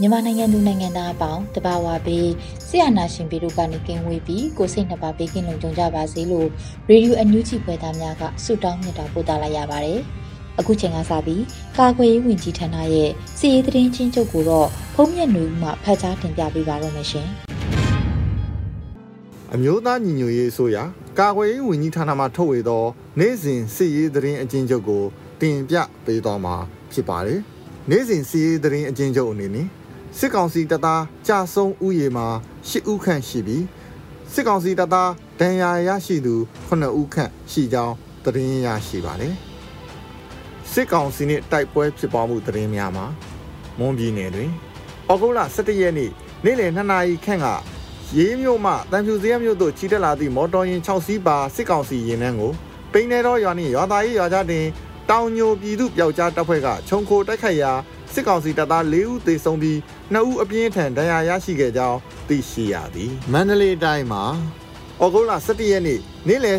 မြန်မာနိုင်ငံသူနိုင်ငံသားအပေါင်းတဘာဝပေးဆရာနာရှင်ပေတို့ကနေကင်းဝေးပြီးကိုစိတ်နှစ်ပါးပေးကင်းလုံခြုံကြပါစေလို့ရေဒီယိုအန်ယူဂျီဖွယ်သားများကဆုတောင်းမြတ်တာပို့သလာရပါတယ်။အခုချိန်ကစပြီးကာကွယ်ရေးဝန်ကြီးဌာနရဲ့စီရေးသတင်းချင်းချုပ်ကိုတော့ဖုံးမြတ်နေဦးမှဖတ်ကြားတင်ပြပေးပါရမရှင်။အမျိုးသားညီညွတ်ရေးအစိုးရကာကွယ်ရေးဝန်ကြီးဌာနမှထုတ်ဝေသောနိုင်စဉ်စီရေးသတင်းအချင်းချုပ်ကိုတင်ပြပေးသွားမှာဖြစ်ပါတယ်။နိုင်စဉ်စီရေးသတင်းအချင်းချုပ်အနေနဲ့ စစ်ကောင်စီတပ်သားကြာဆုံးဥယေမှာ၈ဦးခန့်ရှိပြီးစစ်ကောင်စီတပ်သားဒဏ်ရာရရှိသူ9ဦးခန့်ရှိကြောင်းသတင်းရရှိပါတယ်စစ်ကောင်စီနှင့်တိုက်ပွဲဖြစ်ပွားမှုသတင်းများမှာမွန်ပြည်နယ်တွင်ဩဂုတ်လ17ရက်နေ့နေ့လယ်2နာရီခန့်ကရေးမြို့မှတန်ဖြူစရမြို့သို့ချီတက်လာသည့်မော်တော်ယာဉ်6စီးပါစစ်ကောင်စီယာဉ်နှန်းကိုပိန်းနေတော်ရွာနှင့်ရွာသားရေးရွာသားတင်တောင်ညိုပြည်သူပျောက်ကြားတပ်ဖွဲ့ကခြုံခိုတိုက်ခိုက်ရာ စစ်ကောင်စီတပ်သား၄ဦးသေဆုံးပြီး2ဦးအပြင်းထန်ဒဏ်ရာရရှိခဲ့ကြောင်းသိရှိရသည်မန္တလေးတိုင်းမှာဩဂုတ်လ17ရက်နေ့နေ့လယ်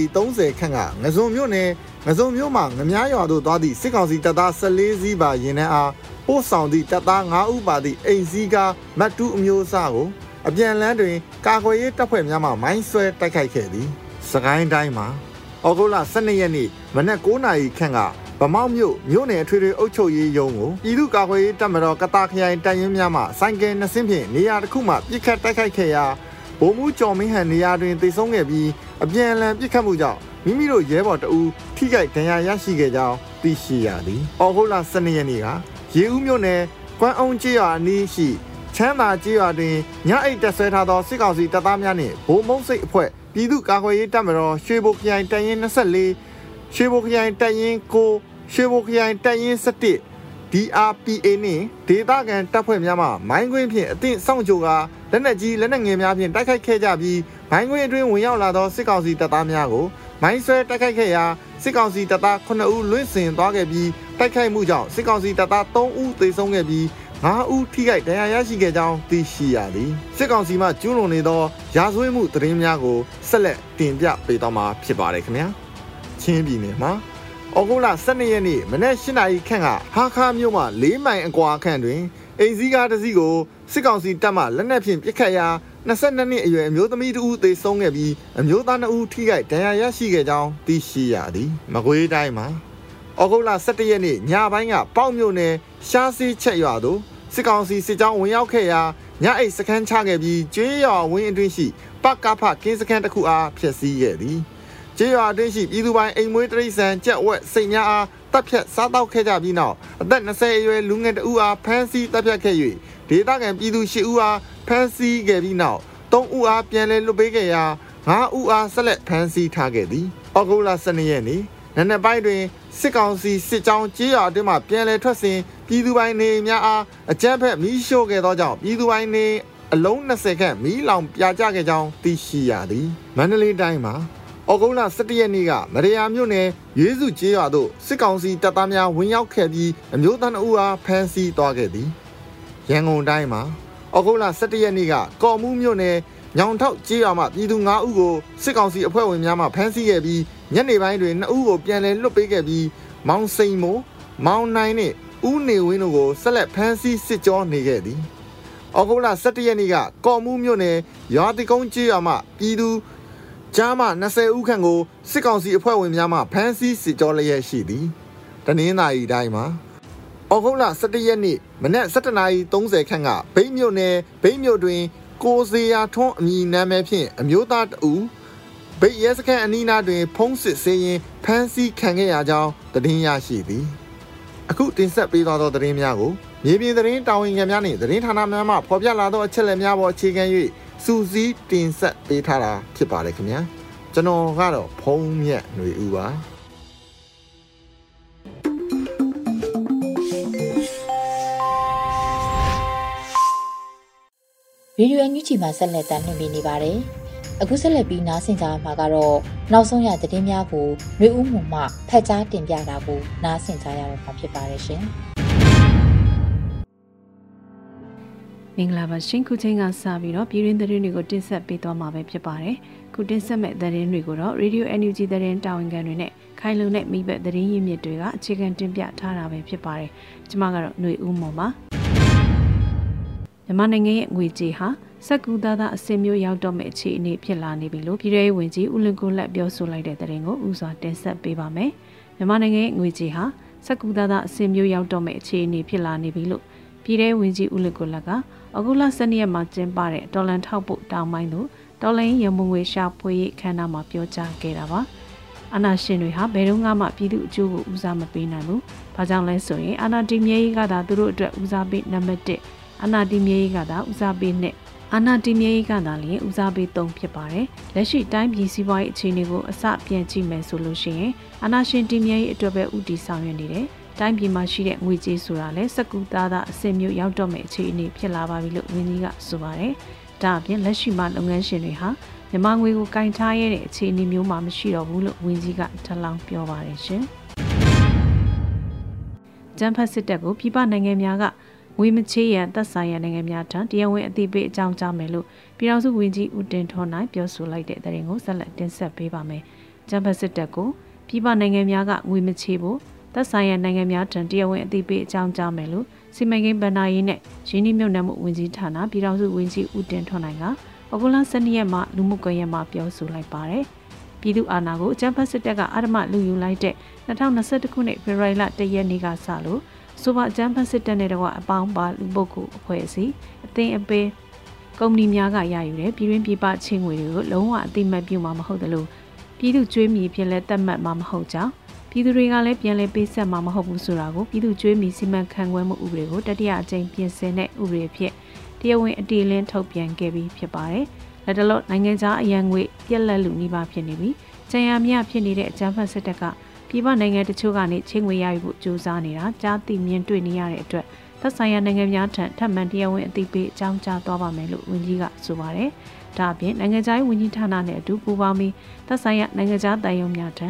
12:30ခန့်ကငဇုံမြို့နယ်ငဇုံမြို့မှာငမားရွာသို့သွားသည့်စစ်ကောင်စီတပ်သား14စီးပါရင်နှန်းအားပို့ဆောင်သည့်တပ်သား9ဦးပါသည့်အိမ်စီးကားမတ်တူးအမျိုးအစားကိုအပြန်လန်းတွင် ကာကွယ်ရေးတပ်ဖွဲ့များမှမိုင်းဆွဲတိုက်ခိုက်ခဲ့သည်စကိုင်းတိုင်းမှာဩဂုတ်လ12ရက်နေ့မနက်9:00နာရီခန့်က ဗမောက်မြို့မြို့နယ်အထွေထွေအုပ်ချုပ်ရေးရုံးကိုပြည်သူ့ကာကွယ်ရေးတပ်မတော်ကတာခရိုင်တပ်ရင်းများမှစိုင်းကဲနှစ်စင်းဖြင့်နေရာတစ်ခုမှပြစ်ခတ်တိုက်ခိုက်ခဲ့ရာဗိုလ်မှူးကျော်မင်းဟန်နေရာတွင်တိုက်ဆုံခဲ့ပြီးအပြန်အလှန်ပြစ်ခတ်မှုကြောင့်မိမိတို့ရဲဘော်တအူးထိခိုက်ဒဏ်ရာရရှိခဲ့ကြောင်းသိရှိရသည်။အော်ဂုတ်လ12ရက်နေ့ကရေဦးမြို့နယ်ကွမ်းအောင်ကျေးရွာအနီးရှိချမ်းသာကျေးရွာတွင်ညအိတ်တက်ဆွဲထားသောစစ်ကောင်စီတပ်သားများနှင့်ဗိုလ်မုံစိတ်အဖွဲ့ပြည်သူ့ကာကွယ်ရေးတပ်မတော်ရွှေဘိုခရိုင်တပ်ရင်း24 ရွှေဘိုခရိုင်တပ်ရင်း9ရွှေဘိုခရိုင်တပ်ရင်း7 DRPA နှင့်ဒေသခံတပ်ဖွဲ့များမှမိုင်းခွင်းဖြင့်အသင့်စောင့်ကြိုကလက်နက်ကြီးလက်နက်ငယ်များဖြင့်တိုက်ခိုက်ခဲ့ကြပြီးမိုင်းခွင်းအတွင်းဝင်ရောက်လာသောစစ်ကောင်စီတပ်သားများကိုမိုင်းဆွဲတိုက်ခိုက်ခဲ့ရာစစ်ကောင်စီတပ်သား9ဦးလွင့်စင်သွားခဲ့ပြီးတိုက်ခိုက်မှုကြောင့်စစ်ကောင်စီတပ်သား3ဦးသေဆုံးခဲ့ပြီး9ဦးထိခိုက်ဒဏ်ရာရရှိခဲ့ကြောင်းသိရှိရသည်စစ်ကောင်စီမှကျူးလွန်နေသောရာဇဝတ်မှုသတင်းများကိုဆက်လက်တင်ပြပေးသွားမှာဖြစ်ပါတယ်ခင်ဗျာ ချင်းပြည်နယ်မှာဩဂုတ်လ12ရက်နေ့မနက်8နာရီခန့်ကဟာခါမြို့မှာ၄မိုင်အကွာခန့်တွင်အိမ်စည်းကားတစ်စီးကိုစစ်ကောင်စီတပ်မှလက်နက်ဖြင့်ပစ်ခတ်ရာ22နှစ်အရွယ်အမျိုးသမီးတဦးသေဆုံးခဲ့ပြီးအမျိုးသား2ဦးထိခိုက်ဒဏ်ရာရရှိခဲ့ကြောင်းသိရှိရသည်မကွေးတိုင်းမှာဩဂုတ်လ17ရက်နေ့ညပိုင်းကပေါ့မြို့နယ်ရှားစီးချက်ရွာသို့စစ်ကောင်စီစစ်ကြောင်းဝင်ရောက်ခဲ့ရာညအိတ်စခန်းချခဲ့ပြီးကျွေးရွာဝင်းအတွင်းရှိပကဖကင်းစခန်းတစ်ခုအားဖျက်ဆီးခဲ့သည် ကျေးရွာအတွင်းရှိပြည်သူပိုင်အိမ်မွေးတရိษံကြက်ဝက်စိတ်များအားတပ်ဖြတ်စားတောက်ခဲ့ကြပြီးနောက်အသက်20အရွယ်လူငယ်တဦးအားဖမ်းဆီးတပ်ဖြတ်ခဲ့၍ဒေသခံပြည်သူ10ဦးအားဖမ်းဆီးခဲ့ပြီးနောက်3ဦးအားပြန်လည်လွတ်ပေးခဲ့ရာ5ဦးအားဆက်လက်ဖမ်းဆီးထားခဲ့သည်။ဩဂုတ်လ12ရက်နေ့နနက်ပိုင်းတွင်စစ်ကောင်စီစစ်ကြောင်းကြေးရွာအတွင်းမှပြန်လည်ထွက်စဉ်ပြည်သူပိုင်နေများအားအကြမ်းဖက်မီးရှို့ခဲ့သောကြောင့်ပြည်သူပိုင်နေအလုံး20ခန့်မီးလောင်ပြာကျခဲ့ကြောင်းသိရှိရသည်။မန္တလေးတိုင်းမှာ။ ဩဂုတ်လ17ရက်နေ့ကမရယာမြို့နယ်ရွေးစုကျေးရွာသို့စစ်ကောင်စီတပ်သားများဝင်ရောက်ခဲ့ပြီးအမျိုးသားအုပ်အားဖမ်းဆီးသွားခဲ့သည်။ရန်ကုန်တိုင်းမှာဩဂုတ်လ17ရက်နေ့ကကော်မှုမြို့နယ်ညောင်ထောက်ကျေးရွာမှပြည်သူ9ဦးကိုစစ်ကောင်စီအဖွဲ့ဝင်များမှဖမ်းဆီးခဲ့ပြီးညနေပိုင်းတွင်2ဦးကိုပြန်လည်လွှတ်ပေးခဲ့ပြီးမောင်စိန်မိုးမောင်နိုင်နှင့်ဦးနေဝင်းတို့ကိုဆက်လက်ဖမ်းဆီးစစ်ကြောနေခဲ့သည်။ဩဂုတ်လ17ရက်နေ့ကကော်မှုမြို့နယ်ရွာတိကုန်းကျေးရွာမှပြည်သူ ကြားမှ20ဦးခန့်ကိုစစ်ကောင်စီအဖွဲ့ဝင်များမှဖမ်းဆီးစစ်ကြောလျက်ရှိသည်တနင်္သာရီတိုင်းမှာဩဂုတ်လ17ရက်နေ့မနက်7:30ခန့်ကဘိတ်မြို့နယ်ဘိတ်မြို့တွင် ကိုစေယာထွန်းအမည်နာမည်ဖြင့်အမျိုးသားတဦးဗိတ်ရဲစခန်းအနီးနားတွင် ဖုံးစစ်ဆေးရင်ဖမ်းဆီးခံခဲ့ရကြောင်းသတင်းရရှိသည်အခုတင်ဆက်ပေးသွားသောသတင်းများကိုမြေပြင်သတင်းတာဝန်ခံများနှင့်သတင်းဌာနများမှဖော်ပြလာသောအချက်အလက်များပေါ်အခြေခံ၍ စူးစီးတင်ဆက်ပေးထားတာဖြစ်ပါတယ်ခင်ဗျာကျွန်တော်ကတော့ဖုံးမြက်ຫນွေဦးပါရေဒီယိုအန်ယူဂျီမှာဆက်လက်တင်ပြနေပါတယ်။အခုဆက်လက်ပြီးနားဆင်ကြမှာကတော့နောက်ဆုံးရသတင်းများကိုရွေဦးမှုမှဖတ်ကြားတင်ပြတာကိုနားဆင်ကြရတော့မှာဖြစ်ပါတယ်ရှင်။ မင်္ဂလာပါရှင်ခုချိန်ကစပြီးတော့ပြည်ရင်းသတင်းတွေကိုတင်ဆက်ပေးသွားမှာပဲဖြစ်ပါတယ်ခုတင်ဆက်မဲ့သတင်းတွေကိုတော့ Radio NUG သတင်းတာဝန်ခံတွေနဲ့ခိုင်လုံတဲ့မိဘသတင်းရင်းမြစ်တွေကအခြေခံတင်ပြထားတာပဲဖြစ်ပါတယ်ကျွန်မကတော့ຫນွေဦးမော်ပါမြန်မာနိုင်ငံရဲ့ငွေကြေးဟာစက်ကူသားသားအစင်မျိုးရောက်တော့မဲ့အခြေအနေဖြစ်လာနေပြီလို့ပြည်ထောင်ဝင်ကြီးဦးလင်ကိုလက်ပြောဆိုလိုက်တဲ့သတင်းကိုဦးစွာတင်ဆက်ပေးပါမယ်မြန်မာနိုင်ငံရဲ့ငွေကြေးဟာစက်ကူသားသားအစင်မျိုးရောက်တော့မဲ့အခြေအနေဖြစ်လာနေပြီလို့ပြည်ထောင်ဝင်ကြီးဦးလင်ကိုလက်က အခုလ12ရက်မှာကျင်းပတဲ့ဒေါ်လန်ထောက်ဖို့တောင်းပိုင်းသို့ဒေါ်လန်ရမုံငွေရှာဖွေရေးအခမ်းအနားမှာပြောကြားခဲ့တာပါအာနာရှင်တွေဟာဘယ်တော့မှပြည်သူအကျိုးကိုဦးစားမပေးနိုင်ဘူး။ဘာကြောင့်လဲဆိုရင်အာနာတီမြေကြီးကသာသူတို့အတွက်ဦးစားပေးနံပါတ်1အာနာတီမြေကြီးကသာဦးစားပေးနှစ်အာနာတီမြေကြီးကသာလျှင်ဦးစားပေး3ဖြစ်ပါတယ်။လက်ရှိတိုင်းပြည်စည်းပွားရေးအခြေအနေကိုအစပြန်ကြည့်မယ်ဆိုလို့ရှိရင်အာနာရှင်တီမြေကြီးအတွက်ပဲဥတီဆောင်ရွက်နေတယ်။ တိုင်းပြည်မှာရှိတဲ့ငွေကြေးဆိုတာလဲစကူသားသားအစင်မျိုးရောက်တော့မယ့်အခြေအနေဖြစ်လာပါပြီလို့ဝင်းကြီးကဆိုပါတယ်။ဒါအပြင်လက်ရှိမှာလုပ်ငန်းရှင်တွေဟာမြန်မာငွေကိုကင်ထားရတဲ့အခြေအနေမျိုးမှမရှိတော့ဘူးလို့ဝင်းကြီးကထပ်လောင်းပြောပါတယ်ရှင်။ကျန်းဖတ်စစ်တပ်ကိုပြည်ပနိုင်ငံများကငွေမချေးရန်သက်ဆိုင်ရာနိုင်ငံများထံတရားဝင်အသိပေးအကြောင်းကြားမယ်လို့ပြည်ထောင်စုဝန်ကြီးဦးတင်ထွန်းနိုင်ပြောဆိုလိုက်တဲ့တဲ့ရင်ကိုဆက်လက်တင်ဆက်ပေးပါမယ်။ကျန်းဖတ်စစ်တပ်ကိုပြည်ပနိုင်ငံများကငွေမချေးဖို့ သက်ဆိုင်ရာနိုင်ငံများထံတရားဝင်အသိပေးအကြောင်းကြားမယ်လို့စီမံကိန်းဗဏ္ဍာရေးနဲ့ရင်းနှီးမြှုပ်နှံမှုဝန်ကြီးဌာနပြည်ထောင်စုဝန်ကြီးဦးတင်ထွန်းနိုင်ကဩဂုတ်လ12ရက်မှာလူမှုကွန်ရက်မှာပြောဆိုလိုက်ပါတယ်။ပြည်သူအာဏာကိုအကြမ်းဖက်စစ်တပ်ကအာဓမလူယူလိုက်တဲ့2021ခုနှစ်ဖေဖော်ဝါရီလ1ရက်နေ့ကစလို့ဆိုပါအကြမ်းဖက်စစ်တပ်နဲ့တကွအပေါင်းပါလူပုဂ္ဂိုလ်အဖွဲ့အစည်းအသင်းအပေးကုမ္ပဏီများကရယူတဲ့ပြည်တွင်းပြည်ပချင်းငွေတွေကိုလုံးဝအသိမှတ်ပြုမှာမဟုတ်သလိုပြည်သူကျွေးမြီဖြစ်လဲတတ်မှတ်မှာမဟုတ်ကြောင်း ပြည်သူတွေကလည်းပြန်လည်ပေးဆက်မှာမဟုတ်ဘူးဆိုတာကိုပြည်သူ့ကြွေးမြီစီမံခန့်ခွဲမှုဥပဒေကိုတတိယအကြိမ်ပြင်ဆင်တဲ့ဥပဒေဖြစ်တရားဝင်အတည်လင်းထုတ်ပြန်ခဲ့ပြီးဖြစ်ပါတယ်။လက်တလော့နိုင်ငံခြားအရန်ငွေပြက်လက်လူနှိပါဖြစ်နေပြီးကြံရမြဖြစ်နေတဲ့အကြမ်းဖက်စစ်တပ်ကပြည်ပနိုင်ငံတချို့ကနေချင်းငွေရယူဖို့ကြိုးစားနေတာကြားသိမြင်တွေ့နေရတဲ့အတွက်သက်ဆိုင်ရာနိုင်ငံများထံထပ်မံတရားဝင်အသိပေးအကြောင်းကြားသွားပါမယ်လို့ဝန်ကြီးကဆိုပါတယ်။ဒါအပြင်နိုင်ငံခြားရေးဝန်ကြီးဌာနနဲ့အတူပူးပေါင်းပြီးသက်ဆိုင်ရာနိုင်ငံခြားတိုင်ယုံများထံ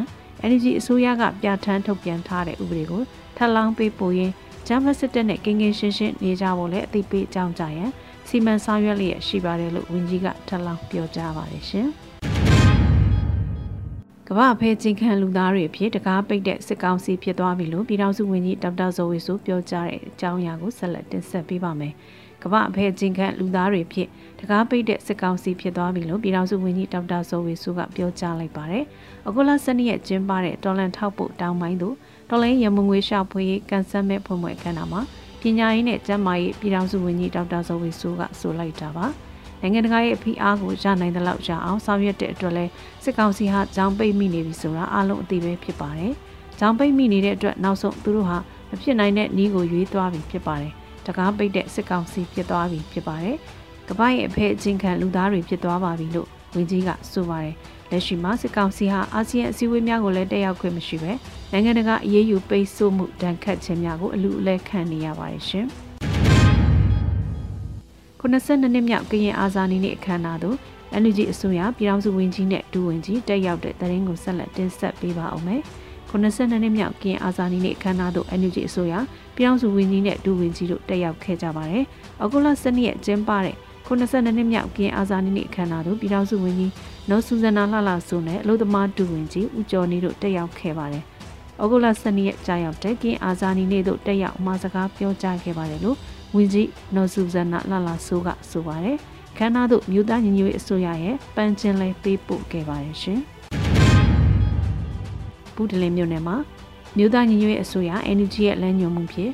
NGO အစိုးရကပြဋ္ဌာန်းထုတ်ပြန်ထားတဲ့ဥပဒေကိုထပ်လောင်းပေးပို့ရင်းဂျမ်မစစ်တပ်နဲ့ကင်းကင်းရှင်းရှင်းနေကြဖို့လည်းအသိပေးကြောင်းကြရန်စီမံဆောင်ရွက်လျက်ရှိပါတယ်လို့ဝန်ကြီးကထပ်လောင်းပြောကြားပါတယ်ရှင်။ကမ္ဘာဖဲချင်းခံလူသားတွေအဖြစ်တကားပိတ်တဲ့စစ်ကောင်စီဖြစ်သွားပြီလို့ပြည်ထောင်စုဝန်ကြီးဒေါက်တာဇော်ဝေဆိုပြောကြားတဲ့အကြောင်းအရာကိုဆက်လက်တင်ဆက်ပေးပါမယ်။ ကမ္ဘာအဖဲချင်းခန့်လူသားတွေဖြစ်တကားပိတ်တဲ့စစ်ကောင်စီဖြစ်သွားပြီလို့ပြည်ထောင်စုဝန်ကြီးဒေါက်တာဇော်ဝေစုကပြောကြားလိုက်ပါတယ်။အခုလ12ရက်ကျင်းပတဲ့တော်လန်ထောက်ပို့တောင်းပိုင်းသို့တော်လန်ရမငွေရှာဖွေရေးကန်ဆယ်မဲ့ဖွင့်ပွဲခန်းနာမှာပညာရေးနဲ့ကျန်းမာရေးပြည်ထောင်စုဝန်ကြီးဒေါက်တာဇော်ဝေစုကဆိုလိုက်တာပါ။နိုင်ငံတကာရဲ့ဖိအားကိုရနိုင်တဲ့လောက်ရအောင်ဆောင်ရွက်တဲ့အတွက်လဲစစ်ကောင်စီဟာကြောင်းပိတ်မိနေပြီဆိုတာအလုံးအသိပဲဖြစ်ပါတယ်။ကြောင်းပိတ်မိနေတဲ့အတွက်နောက်ဆုံးသူတို့ဟာမဖြစ်နိုင်တဲ့နီးကိုရွေးသွားပြီဖြစ်ပါတယ်။ တကားပိတ်တဲ့စစ်ကောင်စီဖြစ်သွားပြီဖြစ်ပါတယ်။ကပ္ပရဲ့အဖေအချင်းခံလူသားတွေဖြစ်သွားပါပြီလို့ဝန်ကြီးကဆိုပါတယ်။လက်ရှိမှာစစ်ကောင်စီဟာအာဆီယံအစည်းအဝေးများကိုလည်းတက်ရောက်ခွင့်မရှိပဲနိုင်ငံတကာအရေးယူပိတ်ဆို့မှုဒဏ်ခတ်ခြင်းများကိုအလူအလဲခံနေရပါတယ်ရှင်။92နှစ်မြောက်ကရင်အာဇာနည်နေ့အခမ်းအနားသို့ NUG အစိုးရပြည်ထောင်စုဝန်ကြီးနဲ့ဒူဝန်ကြီးတက်ရောက်တဲ့တရင်ကိုဆက်လက်တင်ဆက်ပေးပါအောင်မယ်။ 82နှစ်မြောက်ကရင်အာဇာနည်နေ့အခမ်းအနားသို့ NUG အစိုးရပြောင်းစုဝန်ကြီးနဲ့ဒူဝန်ကြီးတို့တက်ရောက်ခဲ့ကြပါတယ်။အောက်တိုဘာ12ရက်ကျင်းပတဲ့82နှစ်မြောက်ကရင်အာဇာနည်နေ့အခမ်းအနားသို့ပြည်ထောင်စုဝန်ကြီးနော်ဆူဇနာလှလှဆိုနဲ့အလို့သမားဒူဝန်ကြီးဦးကျော်နေတို့တက်ရောက်ခဲ့ပါတယ်။အောက်တိုဘာ12ရက်ကြာရောက်တဲ့ကရင်အာဇာနည်နေ့သို့တက်ရောက်မှာစကားပြောကြားခဲ့ပါတယ်လို့ဝန်ကြီးနော်ဆူဇနာလှလှဆိုကဆိုပါတယ်။ခမ်းနားသို့မြို့သားညီညွတ်ရေးအစိုးရရဲ့ပန်းချင်းလဲပေးပို့ခဲ့ပါတယ်ရှင်။ ဘူးတလင်းမြို့နယ်မှာမြို့သားညီညွတ်ရေးအစိုးရ NUG ရဲ့လမ်းညွှန်မှုဖြင့်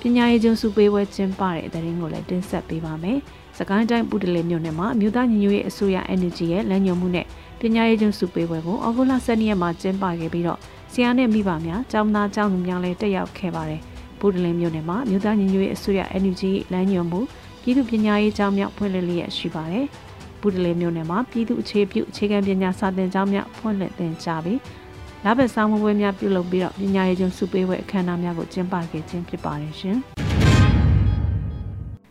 ပညာရေးကျုံစုပေးပွဲကျင်းပတဲ့တဲ့ရင်ကိုလည်းတင်ဆက်ပေးပါမယ်။စကိုင်းတိုင်းပူတလေမြို့နယ်မှာမြို့သားညီညွတ်ရေးအစိုးရ NUG ရဲ့လမ်းညွှန်မှုနဲ့ပညာရေးကျုံစုပေးပွဲကိုအောက်တိုဘာ7ရက်မှာကျင်းပခဲ့ပြီးတော့ဆရာနဲ့မိဘများကျောင်းသားကျောင်းသူများလည်းတက်ရောက်ခဲ့ပါတယ်။ပူတလင်မြို့နယ်မှာမြို့သားညီညွတ်ရေးအစိုးရ NUG လမ်းညွှန်မှုပြည်သူပညာရေးကျောင်းများဖွင့်လှစ်လျက်ရှိပါတယ်။ပူတလင်မြို့နယ်မှာပြည်သူအခြေပြုအခြေခံပညာစာသင်ကျောင်းများဖွင့်လှစ်သင်ကြားပြီး လဘဆောင်ပွဲများပြုလုပ်ပြီးတော့ပညာရေးကျုံစုပေးပွဲအခမ်းအနားများကိုကျင်းပခဲ့ခြင်းဖြစ်ပါတယ်ရှင်။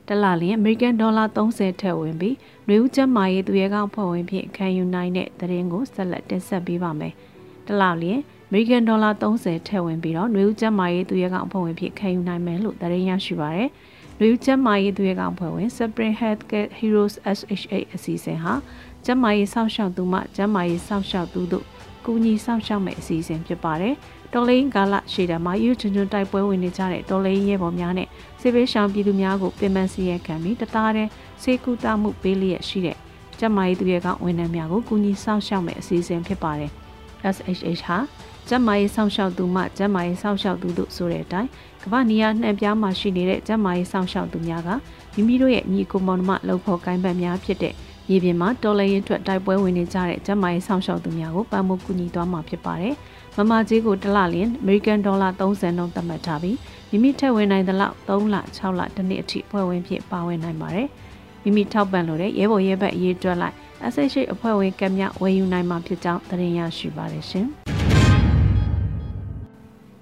တလလျင် American Dollar 30ထက်ဝင်ပြီးနှွေဦးကျန်းမာရေးသူရဲကောင်းဖွဲ့ဝင်ဖြင့်ခံယူနိုင်တဲ့သတင်းကိုဆက်လက်တင်ဆက်ပေးပါမယ်။တလလျင် American Dollar 30ထက်ဝင်ပြီးတော့နှွေဦးကျန်းမာရေးသူရဲကောင်းဖွဲ့ဝင်ဖြင့်ခံယူနိုင်မယ်လို့သတင်းရရှိပါရယ်။နှွေဦးကျန်းမာရေးသူရဲကောင်းဖွဲ့ဝင် Spring Healthcare Heroes SHA အစီအစဉ်ဟာကျန်းမာရေးစောင့်ရှောက်သူမှကျန်းမာရေးစောင့်ရှောက်သူတို့ ကူညီစောင့်ရှောက်မယ့်အစီအစဉ်ဖြစ်ပါတယ်။တော်လိန်ကာလရှေ့တမှာယူချွန်ချွန်တိုက်ပွဲဝင်နေကြတဲ့တော်လိန်ရဲဘော်များနဲ့စေဘေးရှောင်ပြည်သူများကိုပင်ပန်းစီရဲခံပြီးတသားတည်းစေကူတာမှုပေးလျက်ရှိတဲ့ကျမကြီးသူရဲကောင်းဝန်ထမ်းများကိုကူညီဆောင်ရှောက်မဲ့အစီအစဉ်ဖြစ်ပါတယ်။ SHH ဟာကျမကြီးဆောင်ရှောက်သူမှကျမကြီးဆောင်ရှောက်သူတို့ဆိုတဲ့အတိုင်းကမ္ဘာနေရာနှံပြားမှာရှိနေတဲ့ကျမကြီးဆောင်ရှောက်သူများကမိမိတို့ရဲ့ညီကိုမောင်နှမလှုပ်ဖို့ကိုင်းပတ်များဖြစ်တဲ့ မြေပြင်မှာတော်လရင်ထွက်တိုက်ပွဲဝင်နေကြတဲ့ကျမကြီးဆောင်ရှောက်သူများကိုပံ့ပိုးကူညီသွားမှာဖြစ်ပါတယ်။မမကြီးကိုတစ်လလျင် American Dollar 30နှုန်းသတ်မှတ်ထားပြီးမိမိထည့်ဝင်နိုင်သလောက်3လ6လတစ်နှစ်အထိဖွဲ့ဝင်ဖြစ်ပါဝင်နိုင်ပါတယ်။မိမိထောက်ပံ့လို့တဲ့ရဲဘော်ရဲဘက်ရေးတွက်လိုက် SH အဖွဲ့ဝင်ကမြဝယ်ယူနိုင်မှာဖြစ်ကြောင်းသတင်းရရှိပါတယ်ရှင်။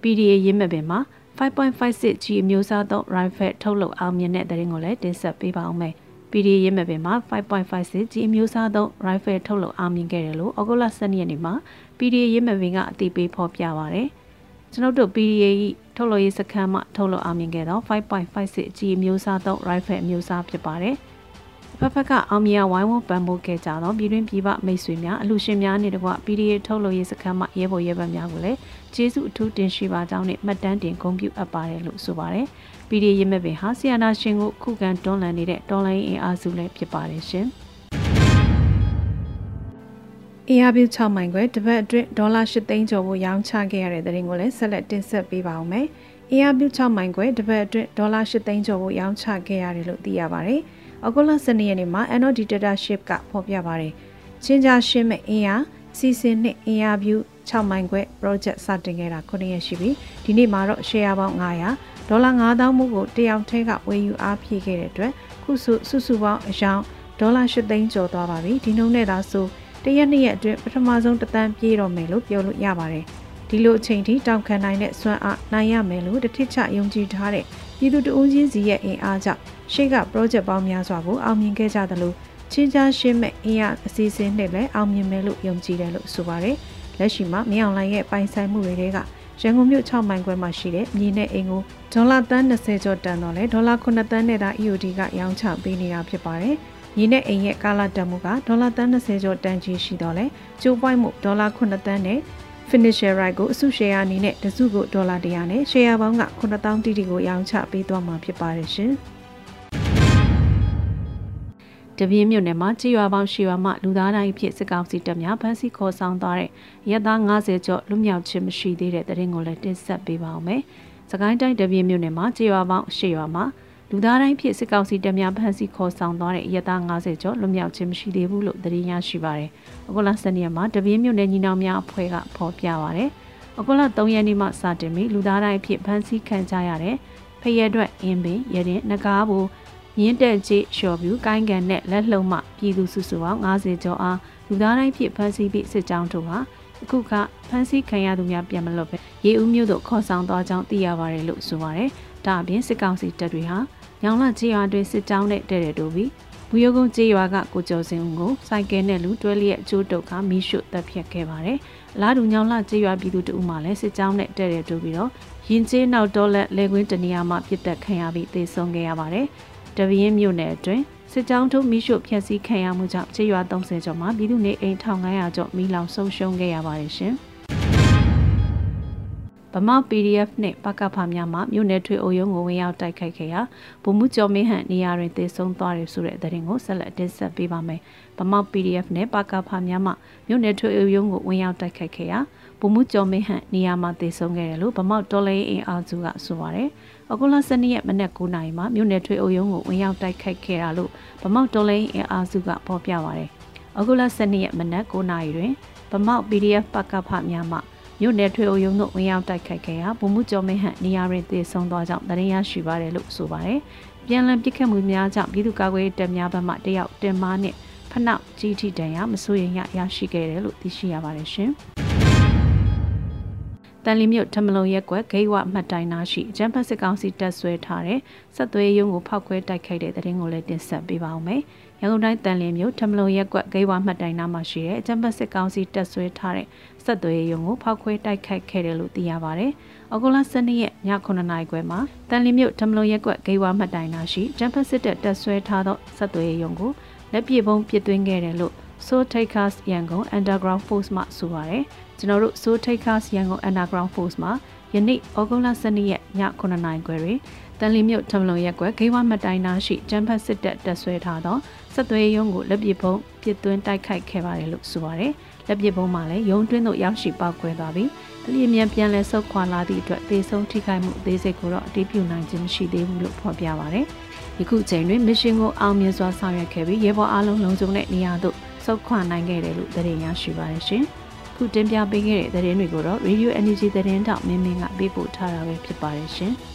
PDA ရေးမဲ့ပင်မှာ5.56 G အမျိုးအစားသော rifle ထုတ်လုပ်အောင်မြင်တဲ့သတင်းကိုလည်းတင်ဆက်ပေးပါအောင်မယ်။ PD ရဲမဲ့ပင်မှာ5.56 G အမျိုးအစားသော rifle ထုတ်လုပ်အောင်မြင်ခဲ့တယ်လို့ဩဂုတ်လ12ရက်နေ့မှာ PD ရဲမဲ့ပင်ကအသိပေးဖော်ပြပါရတယ်။ကျွန်ုပ်တို့ PDA ၏ထုတ်လုပ်ရေးစခန်းမှထုတ်လုပ်အောင်မြင်ခဲ့သော5.56 G အမျိုးအစားသော rifle အမျိုးအစားဖြစ်ပါတယ်။ ဖက်ဖက်ကအောင်မြင်ဝိုင်းဝန်းပံ့ပိုးခဲ့ကြသောပြည်တွင်းပြည်ပမိတ်ဆွေများအလှရှင်များနှင့်တကွ PDA ထုတ်လုပ်ရေးစခန်းမှရဲဘော်ရဲဘက်များကိုလည်းကျေးဇူးအထူးတင်ရှိပါကြောင်းနဲ့မှတ်တမ်းတင်ဂုဏ်ပြုအပ်ပါတယ်လို့ဆိုပါတယ်။ PDA ရဲမဲ့ပင်ဟာဆီယနာရှင်ကိုခုခံတွန်းလှန်နေတဲ့တော်လိုင်းအင်အားစုလည်းဖြစ်ပါတယ်ရှင်။အင်အားပြု6မိုင်ခွဲတပတ်အတွင်းဒေါ်လာ8သိန်းကျော်ကိုရောင်းချခဲ့ရတဲ့တဲ့ရင်ကိုလည်းဆက်လက်တင်ဆက်ပေးပါအောင်မယ်။အင်အားပြု6မိုင်ခွဲတပတ်အတွင်းဒေါ်လာ8သိန်းကျော်ကိုရောင်းချခဲ့ရတယ်လို့သိရပါတယ်။။ ဩဂုတ်လ12ရက်နေ့မှာ Anno Dictatorship ကဖော်ပြပါတယ်။ချင်းကြားရှင်းမဲ့အင်အားစီစဉ်နဲ့အင်အားပြု6မိုင်ခွဲ project စတင်ခဲ့တာ9ရက်ရှိပြီ။ဒီနေ့မှာတော့ share ပေါင်း900ဒေါ်လာ9000မှုကိုတယောက်ထဲကဝယ်ယူအားဖြည့်ခဲ့တဲ့အတွက်ခုစုစုစုပေါင်းအယောင်ဒေါ်လာ8သိန်းကျော်သွားပါပြီ။ဒီနှုန်းနဲ့သာဆိုတရက်နှစ်ရက်အတွင်းပထမဆုံးတသန်းပြေးတော့မယ်လို့ပြောလို့ရပါတယ်။ဒီလိုအချိန်ထိတောက်ခံနိုင်တဲ့စွမ်းအားနိုင်ရမယ်လို့တထစ်ချယုံကြည်ထားတဲ့ ပြည်သူတဦးချင်းစီရဲ့အင်အားကြောင့်ရှေ့က project ပေါင်းများစွာကိုအောင်မြင်ခဲ့ကြသလိုချင်းချားရှင်းမဲ့အင်အားအစီအစဉ်နဲ့လည်းအောင်မြင်မယ်လို့ယုံကြည်တယ်လို့ဆိုပါတယ်။လက်ရှိမှာမြောင်လိုင်းရဲ့ပိုင်ဆိုင်မှုတွေကရန်ကုန်မြို့6မိုင်ခွဲမှာရှိတဲ့မြေနဲ့အိမ်ကိုဒေါ်လာတန်း20ကျော်တန်တော့လဲဒေါ်လာ9တန်းနဲ့သာ EOD ကရောင်းချပေးနေတာဖြစ်ပါတယ်။မြေနဲ့အိမ်ရဲ့ကာလတန်မှုကဒေါ်လာတန်း20ကျော်တန်ကြီးရှိတော့လဲကျိုးပွိုင်းမှုဒေါ်လာ9တန်းနဲ့ finisher right ကိုအစု share အနေနဲ့တစုကိုဒေါ်လာ100နဲ့ share ပေါင်းက9000တိတိကိုရောင်းချပေးသွားမှာဖြစ်ပါတယ်ရှင်။တပြင်းမြို့နယ်မှာကြေးရွာပေါင်းရှီရွာမှလူသားတိုင်းဖြစ်စစ်ကောင်စီတပ်များဖမ်းဆီးခေါ်ဆောင်သွားတဲ့ရဲသား90ကျော်လူမြောက်ခြင်းမရှိသေးတဲ့တရင်ကိုလည်းတင်ဆက်ပေးပါောင်းမယ်။စကိုင်းတိုင်းတပြင်းမြို့နယ်မှာကြေးရွာပေါင်းရှီရွာမှ လူသားတိုင်းဖြစ်စစ်ကောင်စီတပ်များဖမ်းဆီးခေါ်ဆောင်သွားတဲ့ရဲသား90ကျော်လူမြောက်ခြင်းမရှိသေးဘူးလို့သတင်းရရှိပါရယ်။အခုလ7ရက်မှာတပြင်းမြို့နယ်ညီနောင်များအဖွဲ့ကဖော်ပြပါရယ်။အခုလ3ရက်နေ့မှစတင်ပြီးလူသားတိုင်းဖြစ်ဖမ်းဆီးခံကြရတဲ့ဖရဲအတွက်အင်းပင်ရတဲ့နဂါးဘူးရင်းတက်ကြီးလျှော်ပြူကိုင်းကန်နဲ့လက်လှုံမှပြည်သူစုစုပေါင်း90ကျော်အားလူသားတိုင်းဖြစ်ဖမ်းဆီးပြီးစစ်ကြောင်းတို့ဟာအခုကဖမ်းဆီးခံရသူများပြန်မလွတ်ပဲရေဦးမြို့သို့ခေါ်ဆောင်သွားကြောင်းသိရပါတယ်လို့ဆိုပါတယ်။ဒါအပြင်စစ်ကောင်စီတပ်တွေဟာ ညောင်လကြေးရွာတွင်စစ်ကြောင်းနဲ့တဲ့တဲ့တို့ပြီးဘူရုံကုန်းကြေးရွာကကိုကျော်စင်ဦးကိုစိုက်ကဲနဲ့လူတွဲလျက်အကျိုးတုတ်ကမီးရှို့တပ်ဖြတ်ခဲ့ပါတယ်။အလားတူညောင်လကြေးရွာပြည်သူတဦးမှလည်းစစ်ကြောင်းနဲ့တဲ့တဲ့တို့ပြီးတော့ရင်ကျေးနောက်တော့လက်လေကွင်းတနေရာမှာပြစ်တက်ခံရပြီးသေဆုံးခဲ့ရပါတယ်။တပင်းမြို့နယ်အတွင်းစစ်ကြောင်းထုတ်မိရှုဖျက်ဆီးခံရမှုကြောင့်ခြေရွာ30ကျော်မှာပြည်သူနေအိမ်1500ကျော်မိလောင်ဆုံးရှုံးခဲ့ရပါတယ်ရှင်။ ဗမာ PDF နဲ့ပကဖများမှမြို့နယ်ထွေအုပ်ရုံးကိုဝင်ရောက်တိုက်ခိုက်ခဲ့ရာဗိုလ်မှူးကျော်မင်းဟန်နေရာတွင်တေဆုံးသွားတယ်ဆိုတဲ့သတင်းကိုဆက်လက်တင်ဆက်ပေးပါမယ်။ဗမာ PDF နဲ့ပကဖများမှမြို့နယ်ထွေအုပ်ရုံးကိုဝင်ရောက်တိုက်ခိုက်ခဲ့ရာဗိုလ်မှူးကျော်မင်းဟန်နေရာမှာတေဆုံးခဲ့တယ်လို့ဗမာတော်လေးအင်အားစုကဆိုပါတယ်။အခုလ12ရက်မနက်9:00နာရီမှာမြို့နယ်ထွေအုပ်ရုံးကိုဝင်ရောက်တိုက်ခိုက်ခဲ့တာလို့ဗမာတော်လေးအင်အားစုကဖော်ပြပါတယ်။အခုလ12ရက်မနက်9:00နာရီတွင်ဗမာ PDF ပကဖများမှ မြို့နယ်ထွေအုပ်ရုံးတို့ဝင်ရောက်တိုက်ခိုက်ခဲ့ရာဗိုလ်မှူးကျော်မင်းဟန်နေရာတွင်တည်ဆုံသွားကြောင်းသတင်းရရှိပါတယ်လို့ဆိုပါတယ်။ပြန်လည်ပစ်ခတ်မှုများကြောင့်ပြည်သူ့ကာကွယ်ရေးတပ်များဘက်မှတယောက်တင်မားနဲ့ဖနောက်ကြီးထိတန်ရမစိုးရင်ရရရှိခဲ့တယ်လို့သိရှိရပါတယ်ရှင်။တန်လီမြို့ထမလုံရက်ကွက်ဂိတ်ဝမှတ်တိုင်နာရှိအကြံဖက်စစ်ကောင်စီတပ်ဆွဲထားတဲ့ဆက်သွေးရုံးကိုဖောက်ခွဲတိုက်ခိုက်တဲ့တဲ့ရင်ကိုလည်းတင်ဆက်ပေးပါဦးမယ်။ ရန်ကုန်တိုင်းတန်လီမြို့ထမလုံရက်ကွက်ဂိတ်ဝမှတ်တိုင်နာမှာရှိတဲ့အကြံဖက်စစ်ကောင်စီတပ်ဆွဲထားတဲ့ဆက်သွေးရုံကိုဖောက်ခွဲတိုက်ခိုက်ခဲ့တယ်လို့သိရပါတယ်။အောက်တိုဘာ12ရက်ည9:00နာရီခွဲမှာတန်လီမြို့ထမလုံရက်ကွက်ဂိတ်ဝမှတ်တိုင်နာရှိဂျမ်ဖက်စစ်တပ်တပ်ဆွဲထားသောဆက်သွေးရုံကိုလက်ပြေပုံးပစ်သွင်းခဲ့တယ်လို့ So Takers ရန်ကုန် Underground Force မှဆိုပါတယ်။ကျွန်တော်တို့ So Takers ရန်ကုန် Underground Force မှာ ယနေ့ဩဂုတ်လ12ရက်ည9:00နာရီခွဲတွင်တန်လီမြို့ထမလုံရက်ကွက်ဂိဝမတိုင်နာရှိဂျမ်ဖတ်စစ်တပ်တပ်ဆွဲထားသောဆက်သွေးရုံးကိုလက်ပစ်ပုံးပစ်သွင်းတိုက်ခိုက်ခဲ့ပါတယ်လို့ဆိုပါတယ်။လက်ပစ်ပုံးမှာလည်းရုံတွင်းသို့ရောက်ရှိပောက်ကွဲသွားပြီးအလျင်မြန်ပြန်လည်ဆုတ်ခွာလာသည့်အတွက်သေဆုံးထိခိုက်မှုအသေးစိတ်ကိုတော့အတည်ပြုနိုင်ခြင်းမရှိသေးဘူးလို့ဖော်ပြပါတယ်။ယခုချိန်တွင်မစ်ရှင်ကိုအောင်မြင်စွာဆောင်ရွက်ခဲ့ပြီးရဲဘော်အားလုံးလုံခြုံတဲ့နေရာသို့ဆုတ်ခွာနိုင်ခဲ့တယ်လို့သတင်းရရှိပါတယ်ရှင်။ ခုတင်ပြပေးခဲ့တဲ့သတင်းတွေကိုတော့ Radio Energy သတင်းတောက်မင်းမင်းကပေးပို့ထားတာပဲဖြစ်ပါတယ်ရှင်။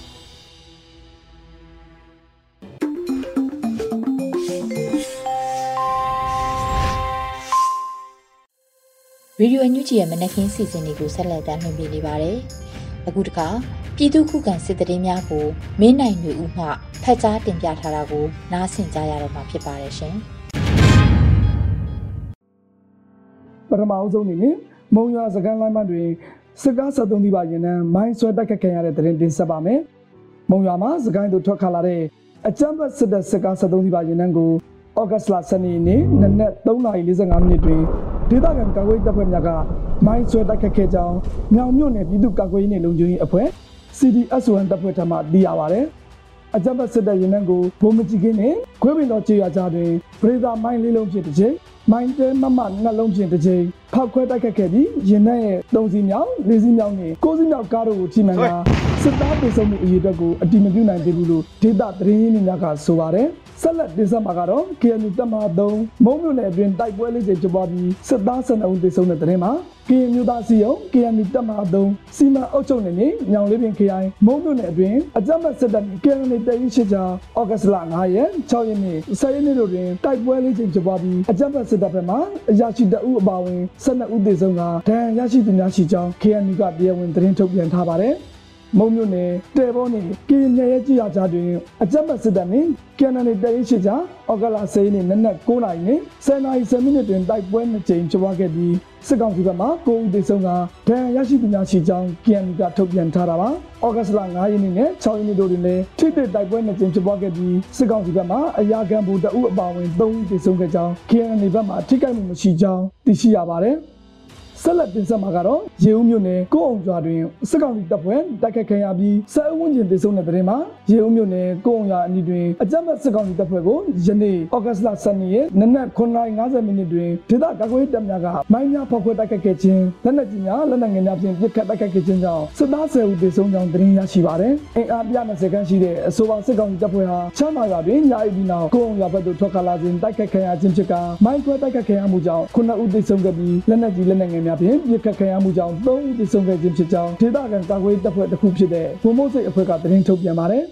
ရေဒီယိုအန်ယူဂျီရဲ့မနက်ခင်းစီစဉ်တွေကိုဆက်လက်တင်ပြနေပါတယ်။အခုတခါပြည်သူခုခံစစ်တရင်များကိုမင်းနိုင်မျိုးဦးမှဖက်ကြားတင်ပြထားတာကို နားဆင်ကြရတော့မှာဖြစ်ပါတယ်ရှင်။ပထမအဆုံးအနေနဲ့ မုံရွာစကန်လိုင်းမတွင်စစ်ကား73ဒီပါရင်နှံမိုင်းဆွဲတိုက်ခတ်ခံရတဲ့တရင်တင်ဆက်ပါမယ်။မုံရွာမှာစကိုင်းတို့ထွက်ခါလာတဲ့အကြမ်းဖက်စစ်တပ်စစ်ကား73ဒီပါရင်နှံကိုဩဂတ်စ်လ12ရက်နေ့နနက်3:45မိနစ်တွင်ဒေသခံကာကွယ်တပ်ဖွဲ့များကမိုင်းဆွဲတိုက်ခတ်ခဲ့ကြောင်းမြောင်မြို့နယ်ပြည်သူ့ကာကွယ်ရေးနယ်လုံခြုံရေးအဖွဲ့ CDSON တပ်ဖွဲ့ထံမှသိရပါဗျ။အကြမ်းဖက်စစ်တပ်ရင်နှံကိုဘုံမကြီးကင်းနဲ့ခွေးပင်တော်ကြေးရကြားတွင်ပရိသာမိုင်းလေးလုံးဖြင့်တစ်ချိန် မိုင်းတဲမမနှလုံးဖြင့်တစ်ချိန်ဖောက်ခွဲတိုက်ခတ်ခဲ့ပြီးရင်နှံရဲ့၃စီးမြောက်၄စီးမြောက်နဲ့၉စီးမြောက်ကားတို့ကိုချိမှန်က စစ်သားပြည်စုံမှုအရေးအတွက်ကိုအတိမပြုနိုင်သေးဘူးလို့ဒေသသတင်းရင်းမြစ်များကဆိုပါတယ်။ဆက်လက်တင်ဆက်မှာကတော့ KNU တပ်မဟာ3မုံမြို့နယ်အတွင်းတိုက်ပွဲလေးတွေဖြစ်ပွားပြီးစစ်သား12ဦးသေဆုံးတဲ့တဲ့မှာ KNU သားစီယုံ KNU တပ်မဟာ3စီမံအုပ်ချုပ်နယ်မြေညောင်လေးပင်ခရိုင်မုံမြို့နယ်အတွင်းအကြမ်းဖက်စစ်တပ် KNU တပ်ရင်းရှိကြဩဂတ်လ9ရက်6ရက်နေ့10ရက်နေ့တို့တွင်တိုက်ပွဲလေးချိန်ဖြစ်ပွားပြီးအကြမ်းဖက်စစ်တပ်ဘက်မှအရာရှိတအုပ်အပါအဝင်12ဦးသေဆုံးကဒဏ်ရာရရှိသူများရှိကြောင်း KNU ကတရားဝင်သတင်းထုတ်ပြန်ထားပါတယ် မုံမြို့နယ်တဲဘောနေကင်းမြရဲ့ကြည်ရကြတွင်အကြမ်းဖက်စစ်တပ်နှင့်ကန်နနီတရင်ရှိကြအောက်ကလာစိန်းနေနက်နက်9နာရီနဲ့10နာရီ10မိနစ်တွင်တိုက်ပွဲနှစ်ကြိမ်ဖြစ်ပွားခဲ့ပြီးစစ်ကောင်စီဘက်မှ9ဦးသေဆုံးကဒဏ်ရာရရှိသူများရှိကြောင်း KNU ကထုတ်ပြန်ထားတာပါ။ဩဂတ်စ်လ9ရက်နေ့နဲ့6ရက်နေ့တို့တွင်လည်းထိတဲ့တိုက်ပွဲနှစ်ကြိမ်ဖြစ်ပွားခဲ့ပြီးစစ်ကောင်စီဘက်မှအရာခံဘူတအုပ်အပါအဝင်3ဦးသေဆုံးခဲ့ကြောင်း KNU ဘက်မှထိခိုက်မှုမရှိကြောင်းသိရှိရပါတယ်။ ဆက်လက်တင်ဆက်မှာကတော့ရေဦးမြို့နယ်ကိုအောင်ကျွာတွင်စစ်ကောင်စီတပ်ဖွဲ့တိုက်ခတ်ခံရပြီးစစ်အုပ်ဝင်ကျင်တေဆုံးတဲ့တဲ့မှာရေဦးမြို့နယ်ကိုအောင်ရွာအနီးတွင်အကြမ်းဖက်စစ်ကောင်စီတပ်ဖွဲ့ကိုယနေ့ဩဂတ်စ်လ12ရက်နနက်9:50မိနစ်တွင်ဒေသကာကွယ်တပ်များကမိုင်းများဖောက်ခွဲတိုက်ခတ်ခဲ့ခြင်းလက်နက်ကြီးများလက်နက်ငယ်များဖြင့်ပစ်ခတ်တိုက်ခတ်ခဲ့ခြင်းကြောင့်စစ်သား10ဦးတေဆုံးကြောင်းသတင်းရရှိပါသည်။အင်အားပြ20ခန်းရှိတဲ့အဆိုပါစစ်ကောင်စီတပ်ဖွဲ့ဟာချမ်းမာရွာတွင်ညာအီဒီနောက်ကိုအောင်ရွာဘက်သို့ထွက်ခါလာခြင်းတိုက်ခတ်ခံရခြင်းဖြစ်ကမိုင်းခွဲတိုက်ခတ်ခံရမှုကြောင့်9ဦးတေဆုံးခဲ့ပြီးလက်နက်ကြီးလက်နက်ငယ်များဖြင့်ပြစ်ခတ်ခံရမှုကြောင့်၃ဦးသေဆုံးခဲ့ခြင်းဖြစ်ကြောင်းဒေသခံကာကွယ်တပ်ဖွဲ့တစ်ခုဖြစ်တဲ့ဘုံမိုးစိတ်အဖွဲ့ကသတင်းထုတ်ပြန်ပါတယ်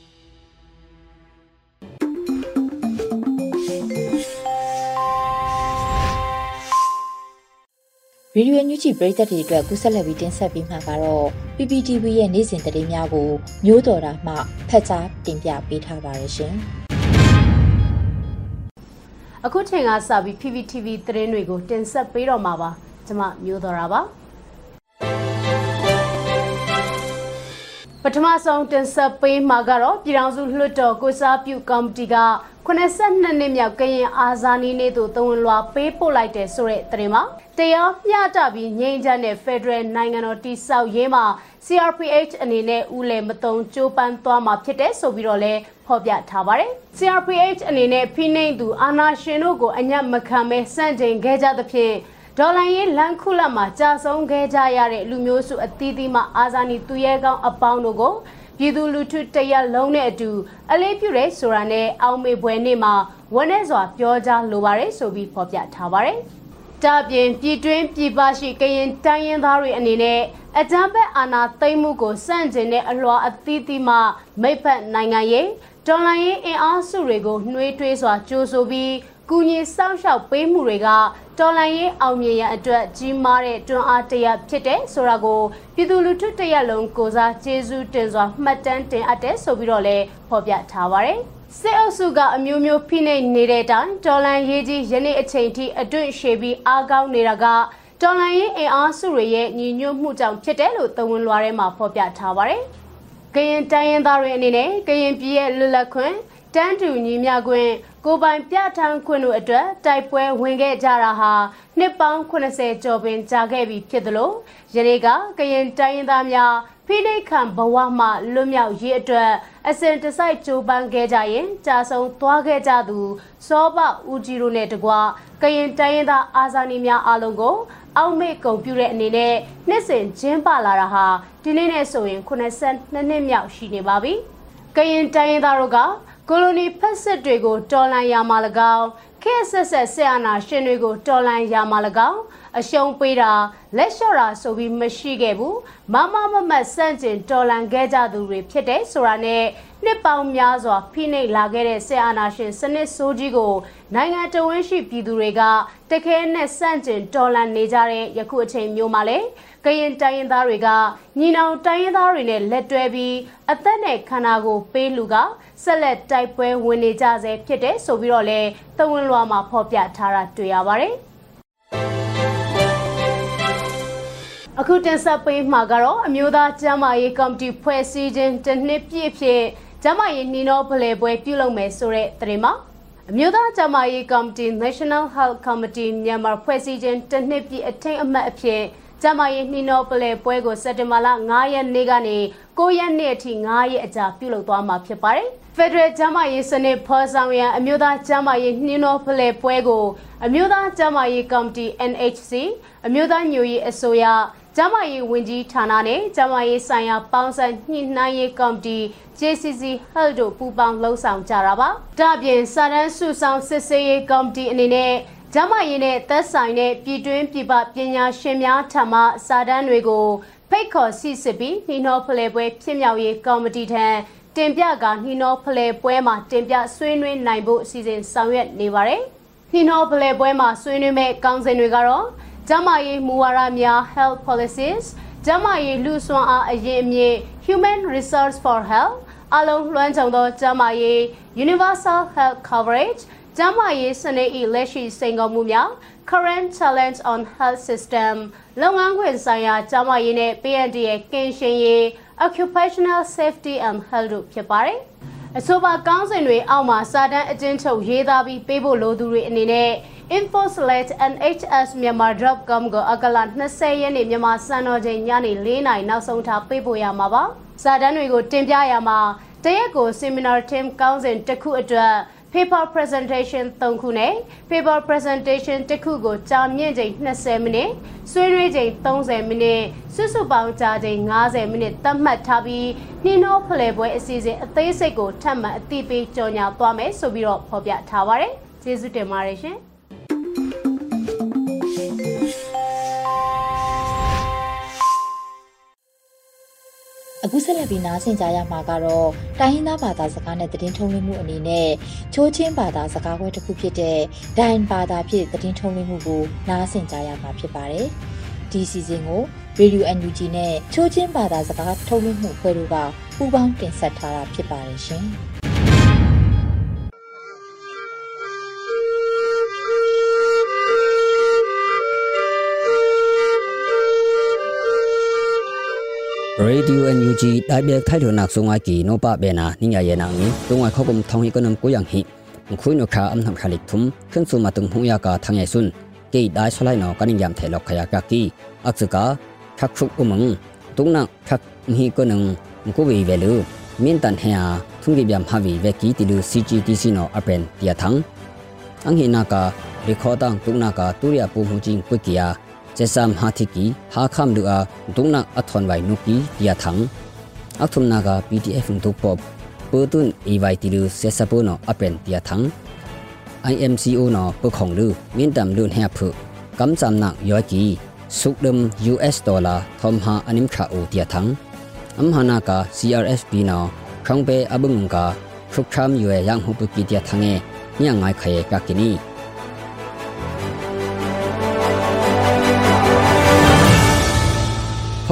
ရေဒီယိုညူချီပရိသတ်တွေအတွက်ကူးဆက်လက်ပြီးတင်ဆက်ပေးမှာကတော့ PPTV ရဲ့နေ့စဉ်သတင်းများကိုမျိုးတော်တာမှဖတ်ကြားတင်ပြပေးထားပါရရှင်။အခုချိန်ကစပြီး PPTV သတင်းတွေကိုတင်ဆက်ပေးတော့မှာပါ။ ကျမမျိုးတော်တာပါပပထမဆုံးတင်ဆက်ပေးမှာကတော့ပြည်ထောင်စုလွှတ်တော်ကိုစားပြုကော်မတီက82နှစ်မြောက်ကရင်အာဇာနည်နေ့သို့တဝန်လွှာပေးပို့လိုက်တဲ့ဆိုတဲ့သတင်းမှာတရားမျှတပြီးငြိမ်းချမ်းတဲ့ Federal နိုင်ငံတော်တည်ဆောက်ရေးမှာ CRPH အနေနဲ့ဦးလည်မတုံကြိုးပမ်းသွားမှာဖြစ်တဲ့ဆိုပြီးတော့လဲဖော်ပြထားပါတယ်။ CRPH အနေနဲ့ဖိနှိပ်သူအာဏာရှင်တို့ကိုအညံ့မခံမဲစန့်ကျင်ခဲ့ကြသဖြင့် ဒေါ်လာရေးလန်ခုလက်မှာကြာဆုံးခဲ့ကြရတဲ့လူမျိုးစုအသီးသီးမှအာဇာနည်သူရဲကောင်းအပေါင်းတို့ကိုပြည်သူလူထုတရက်လုံးနဲ့အတူအလေးပြုတဲ့ဆိုတာနဲ့အောင်မေပွဲနေ့မှာဝန်းနဲ့စွာပြောကြားလိုပါတယ်ဆိုပြီးဖော်ပြထားပါတယ်။ဒါပြင်ပြည်တွင်းပြည်ပရှိကရင်တိုင်းရင်းသားတွေအနေနဲ့အကြမ်းဖက်အာဏာသိမ်းမှုကိုစန့်ကျင်တဲ့အလွှာအသီးသီးမှမိဖက်နိုင်ငံရေးဒေါ်လာရေးအင်အားစုတွေကိုနှွေးထွေးစွာကြိုးဆိုပြီး ကူညီစောင့်ရှောက်ပေးမှုတွေကတော်လှန်ရေးအောင်မြင်ရန်အတွက်ကြီးမားတဲ့တွန်းအားတရဖြစ်တဲ့ဆိုတာကိုပြည်သူလူထုတရက်လုံးကိုစားကျေးဇူးတင်စွာမှတ်တမ်းတင်အပ်တဲ့ဆိုပြီးတော့လည်းဖော်ပြထားပါတယ်။စစ်အုပ်စုကအမျိုးမျိုးဖိနှိပ်နေတဲ့အတိုင်းတော်လှန်ရေးကြီးယနေ့အချိန်ထိအတွင့်ရှည်ပြီးအားကောင်းနေတာကတော်လှန်ရေးအင်အားစုတွေရဲ့ညီညွတ်မှုကြောင့်ဖြစ်တယ်လို့သဝန်လွှာထဲမှာဖော်ပြထားပါတယ်။ကရင်တိုင်းရင်းသားတွေအနေနဲ့ကရင်ပြည်ရဲ့လွတ်လပ်ခွင့်တန်းတူညီမျှခွင့် ကိုပိုင်ပြဋ္ဌာန်းခွင့်တို့အတွက်တိုက်ပွဲဝင်ခဲ့ကြတာဟာနှစ်ပေါင်း80ကျော်ပင်ကြာခဲ့ပြီဖြစ်သလိုယနေ့ကကရင်တိုင်းရင်းသားများဖိနှိပ်ခံဘဝမှလွတ်မြောက်ရေးအတွက်အစဉ်တစိုက်ကြိုးပမ်းခဲ့ကြရင်ကြာဆုံးသွားခဲ့ကြသူစောဘဦးကြီးတို့နဲ့တကွကရင်တိုင်းရင်းသားအာဇာနည်များအားလုံးကိုအောက်မေ့ကုန်ပြုတဲ့အနေနဲ့နှစ်စဉ်ကျင်းပလာတာဟာဒီနေ့နဲ့ဆိုရင်82နှစ်မြောက်ရှိနေပါပြီ။ကရင်တိုင်းရင်းသားတို့က ကိုလိုနီဖက်စစ်တွေကိုတော်လှန်ရမှာ၎င်းခေတ်ဆက်ဆက်ဆက်အာဏာရှင်တွေကိုတော်လှန်ရမှာ၎င်း အရှုံးပေးတာလက်လျှော့တာဆိုပြီးမရှိခဲ့ဘူးမမမမတ်စန့်ကျင်တော်လှန်ခဲ့ကြသူတွေဖြစ်တဲ့ဆိုတာနဲ့နှစ်ပေါင်းများစွာဖိနှိပ်လာခဲ့တဲ့ဆက်အာဏာရှင်စနစ်ဆိုးကြီးကိုနိုင်ငံတော်ဝန်ရှိပြည်သူတွေကတခဲနဲ့စန့်ကျင်တော်လှန်နေကြတဲ့ယခုအချိန်မျိုးမှာလေကရင်တိုင်းရင်းသားတွေကညီနောင်တိုင်းရင်းသားတွေနဲ့လက်တွဲပြီးအသက်နဲ့ခန္ဓာကိုယ်ပေးလူကဆက်လက်တိုက်ပွဲဝင်နေကြဆဲဖြစ်တဲ့ဆိုပြီးတော့လဲသဝင်လွှာမှာဖော်ပြထားတာတွေ့ရပါတယ် အခုတင်ဆက်ပေးမှာကတော့အမျိုးသားကျန်းမာရေးကော်မတီဖွဲ့စည်းခြင်းတစ်နှစ်ပြည့်ဖြစ်ကျန်းမာရေးနှီးနှောဖလှယ်ပွဲပြုလုပ်မယ်ဆိုတဲ့သတင်းမှာအမျိုးသားကျန်းမာရေးကော်မတီ National Health Committee မြန်မာဖွဲ့စည်းခြင်းတစ်နှစ်ပြည့်အထိမ်းအမှတ်အဖြစ်ကျမရေးနှီးနှောပလဲပွဲကိုစက်တင်ဘာလ9ရက်နေ့ကနေ9ရက်နေ့အထိ9ရက်အကြာပြုလုပ်သွားမှာဖြစ်ပါတယ်။ Federal ကျမရေးစနစ်ဖော်ဆောင်ရန်အမျိုးသားကျမရေးနှင်းတော်ဖလဲပွဲကိုအမျိုးသားကျမရေးကော်မတီ NHC အမျိုးသားညွရေးအစိုးရ ကျမရေးဝန်ကြီးဌာနနဲ့ကျမရေးဆိုင်ရာပေါင်းစပ်ညှိနှိုင်းရေးကော်မတီ JCC Health တို့ပူးပေါင်းလှုပ်ဆောင်ကြတာပါ။ဒါ့အပြင်စာတန်းစုဆောင်စစ်ဆေးရေးကော်မတီအနေနဲ့ကျမရေးနဲ့သက်ဆိုင်တဲ့ပြည်တွင်းပြည်ပပညာရှင်များထံမှစာတမ်းတွေကိုဖိတ်ခေါ်စီစစ်ပြီးနှီးနှောဖလှယ်ပွဲဖြစ်မြောက်ရေးကော်မတီထံတင်ပြကနှီးနှောဖလှယ်ပွဲမှာတင်ပြဆွေးနွေးနိုင်ဖို့အစီအစဉ်ဆောင်ရွက်နေပါတယ်။နှီးနှောဖလှယ်ပွဲမှာဆွေးနွေးမဲ့ကောင်းစဉ်တွေကတော့ ကျမရေးမူဝါဒများ health policies ကျမရေးလူစွမ်းအားအရင်အမြင့် human resource for health အလုံးလွှမ်းခြုံသောကျမရေး universal health coverage ကျန်းမာရေးစနစ်၏လက်ရှိစိန်ခေါ်မှုများ current challenge on health system လုပ်ငန်းခွင်ဆိုင်ရာကျန်းမာရေးနဲ့ PND ရဲ့ကင်းရှင်းရေး occupational safety and health တို့ဖြစ်ပါတယ်။ အဆိုပါကောင်းစဉ်တွေအောက်မှာစာတမ်းအကျဉ်းချုပ်ရေးသားပြီးပေးဖို့လိုသူတွေအနေနဲ့ info/nhsmyanmar.com ကိုအကလ20ရက်နေ့မြန်မာစံတော်ချိန်ညနေ4:00နာရီနောက်ဆုံးထားပေးပို့ရမှာပါ။စာတမ်းတွေကိုတင်ပြရမှာတရက်ကို seminar team ကောင်းစဉ်တစ်ခုအတွက် paper presentation 3ခုနဲ့ paper presentation တစ်ခုကိုကြာမြင့်ချိန်20မိနစ်ဆွေးနွေးချိန်30မိနစ်စုစုပေါင်းကြာချိန်90မိနစ်သတ်မှတ်ထားပြီးနှင်းနှောဖလှယ်ပွဲအစီအစဉ်အသေးစိတ်ကိုထပ်မံအသိပေးကြော်ညာသွားမယ်ဆိုပြီးတော့ဖော်ပြထားပါတယ်ကျေးဇူးတင်ပါတယ်ရှင် အခုဆက်လက်ပြီးနားဆင်ကြရမှာကတော့တိုင်းရင်းသားဘာသာစကားနဲ့သတင်းထုံးလွှင့်မှုအနေနဲ့ချိုးချင်းဘာသာစကားခွဲတစ်ခုဖြစ်တဲ့ဒိုင်ဘာသာဖြစ်သတင်းထုံးလွှင့်မှုကိုနားဆင်ကြရမှာဖြစ်ပါတယ်။ဒီစီစဉ်ကို Radio NUG နဲ့ချိုးချင်းဘာသာစကားထုံးလွှင့်မှုဖွဲ့တို့ကပူးပေါင်းတင်ဆက်ထားတာဖြစ်ပါတယ်ရှင်။ radio NUG ได้เบียกไทยถนักสงไอกีโนปะเบนานิยายนางนี้ตรงไอข้อกมทองฮิกนมกุยังหิคุยนคาอัมทำขลิกทุมขึ้นสู่มาตึงหงยากาทางไอซุนกีได้สลายนอกันิยามเทลอกขยากากีอักษกาพักฟุกอุมงตุงนักพักฮิกนึงกุวีเวลูมินตันเฮียทุงกิบยามฮาวีเวกีติลู CGTC นออเปนเตียทังอังหินากา recordang tungna ka turia pu mu jing pu kia jesam ha thi ki ha kham lu a tungna athon wai nu ki ya thang athum na ga pdf tu pop pu tun e wai ti lu se sa pu no apen tia thang imco no pu khong lu min tam lu he phu kam cham na yo ki sukdum us dollar thom ha anim kha o tia thang am hana ka crsp no khang pe abung ka khuk kham yue yang hu pu ki tia thange nya ngai khaye ka kini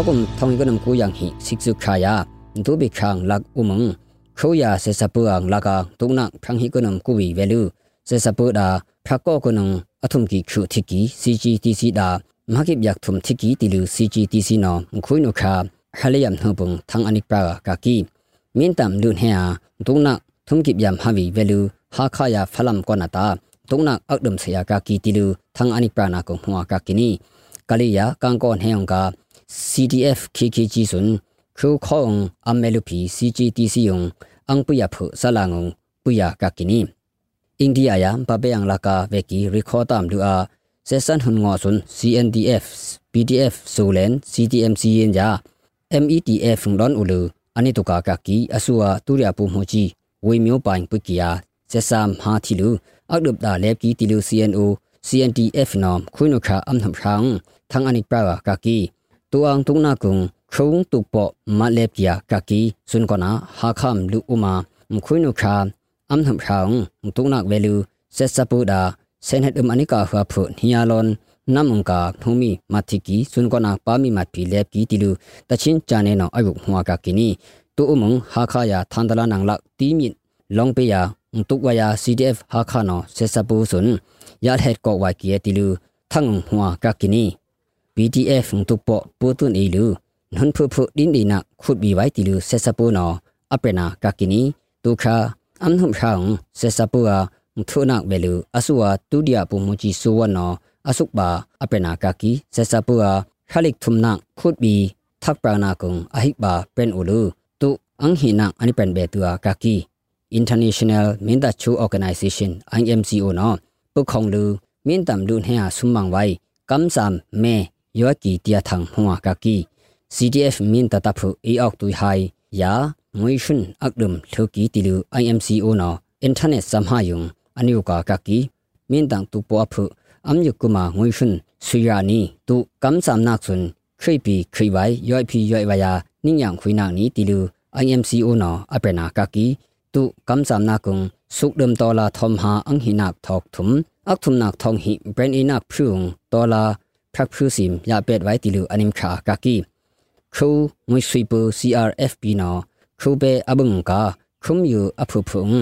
kum thongi kanam ku yang hi siksu khaya du bi khang lak umang khoya se sapu ang laka tungna khang hi kanam ku wi value se sapu da khako kanam athum ki khu thiki cgtc da makip yak thum thiki tilu cgtc no khoi no kha halayam thopung thang anik pa ka ki min tam dun he a tungna thum kip yam hawi value ha khaya phalam kona ta tungna akdum se ya ka ki tilu thang anik pa na ko hwa ka kini kaliya kangkon heong ka CDF KKG စွန်ခုခေါင်အမဲလူပီ CGTC ယုံအန်ပူယဖုဆလာငုံပူယကကိနီအိန္ဒိယယံပပယံလကာဝေကီရီခေါ်တမ်လူအာဆက်ဆန်ဟွန်ငေါစွန် CNDF PDF ဆိုလန် CTMC ယင်ဂျာ METF ငလွန်ဦးလူအနိတုကာကကီအဆူအာတူရပူမှုကြီးဝေမျိုးပိုင်ပုကီယာဆက်ဆမ်ဟာတီလူအောက်ဒုပ်ဒါလက်ကီတီလူ CNO CNDF နော်ခွိနုခအမ်နှမ်ခန်းသံအနိပရာကကီ tu ang tung na kung khung tu po ma le pia ka ki sun ko na ha kham lu uma m khui nu kha am tham khang tu na ve lu se sa pu da sen het um ani ka hwa phu hiya lon nam ang ka thumi ma thi ki sun ko na pa mi ma pi le ki ti lu ta chin cha ne no ayu hwa ka ki ni tu umung ha kha ya than da la nang la ti mi long pe ya tu wa ya cdf ha kha no se sa pu sun ya het ko wa ki ti lu thang hwa ka ki ni PDF တုပပိုတုနီလူနှွန်ဖုဖုဒင်းဒီနာခုဘီဝိုင်တီလူဆက်စပူနောအပရနာကကီနီဒုခာအမ်နှုံဖောင်ဆက်စပူအာမထုနာဝဲလူအဆူဝါတူဒီယာပူမူချီဆိုဝနောအဆုပါအပရနာကကီဆက်စပူအာခလိကထုမနာခုဘီသက်ပရနာကုံအဟိပါပရန်အိုလူတုအန်ဟီနာအနိပန်ဘေတူအာကကီ International Minda Chu Organization IMCO no ပုခုံလူမင်းတမ်လူနှဲဟာဆုမန်ဝိုင်ကမ်ဆမ်မဲ อัมหุมชางเซซาปูอาทุนักเวลูอสุวาตุเดียปุมุจิสุวนออสุกบาอเปนากากิเซซาปูอาခလိကထုမနခုတ်ဘီသပ်ပရနာကုံအဟိဘာပန်အိုလူတုအန်ဟိနာအနိပန်ဘေတူအာကာကီ International Minda Chu Organization IMCO နော်ပုခုံလူမင်းတမ်လူဟဲဆုမန်ဝိုင်ကမ်ဆမ်မဲယောကီတီယထန်ဟွာကကီ CDF min ta tapu e ok tu hai ya ngui shun akdum thoki tilu IMCO no internet samha yung aniu ka ka ki min dang tu po aphu am yu kuma ngui shun suya ni tu kam sam nak sun khri pi khri bai yoi phi yoi wa ya ning yang khui nak ni tilu IMCO no apena ka ki tu kam sam na kung suk dum to la thom ha ang hi nak thok thum ak thum nak thong hi brand inak phung to la พรักพูสิมยาเป็ดไว้ติลูอนิมขากากีครูงวยสวีปู CRFP นอครูเปอบึงกาครุมอยู่อภุพุง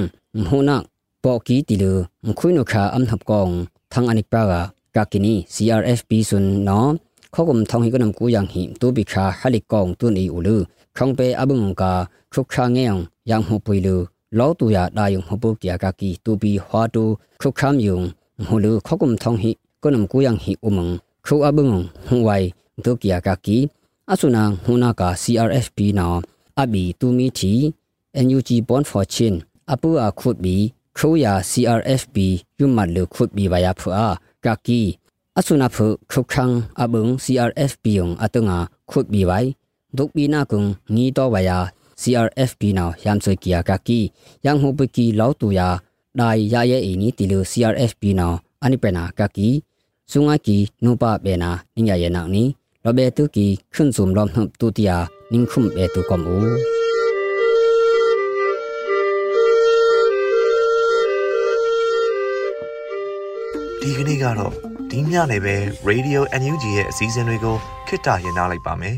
มหูนักปอกีติลูมคุยนุขาอัมทับกองทางอนิปรากากากินี CRFP สุนนอข้อกุมทองหิกนำกูยังหิตูบิคาฮัลิกองตุนอีอูลูคงเปอบึงกาครุกคาเงียงยังหูปุยลูလောတူရဒါယုံဟပုကီယာကကီတူဘီဟွာတူခုခမ်ယုံဟူလူခကုမ်ထောင်းဟိကနမ်ကူယန်ဟိဥမင ခူအဘငုံဟွန်ဝိုင်ဒုကီယာကကီအဆုနာဟွနာကာ CRFP နာအဘီတူမီတီ NUG Bond for Chin အပူအခုတ်ဘီခူယာ CRFP ယုမတ်လူခုတ်ဘီဝါယာဖူအာကကီအဆုနာဖုခုခန်းအဘုံ CRFP ယုံအတငါခုတ်ဘီဝိုင်ဒုကဘီနာကုံငီတော့ဝါယာ CRFP နာယမ်ဆွေကီယာကကီယန်ဟူပကီလောက်တူယာဒိုင်ရရဲ့အင်းနီတီလူ CRFP နာအနိပနာကကီ ซุงอากีนูปาเบนานิงยาเยนักนี้เราเบตุกีขึ้นซุมลอมหึบตุติยานิงคุมเบตุกอมอูဒီကနေ့ကတော့ဒီညနေပဲ Radio NUG ရဲ့အစည်းအဝေးတွေကိုခਿੱတရရနိုင်ပါမယ်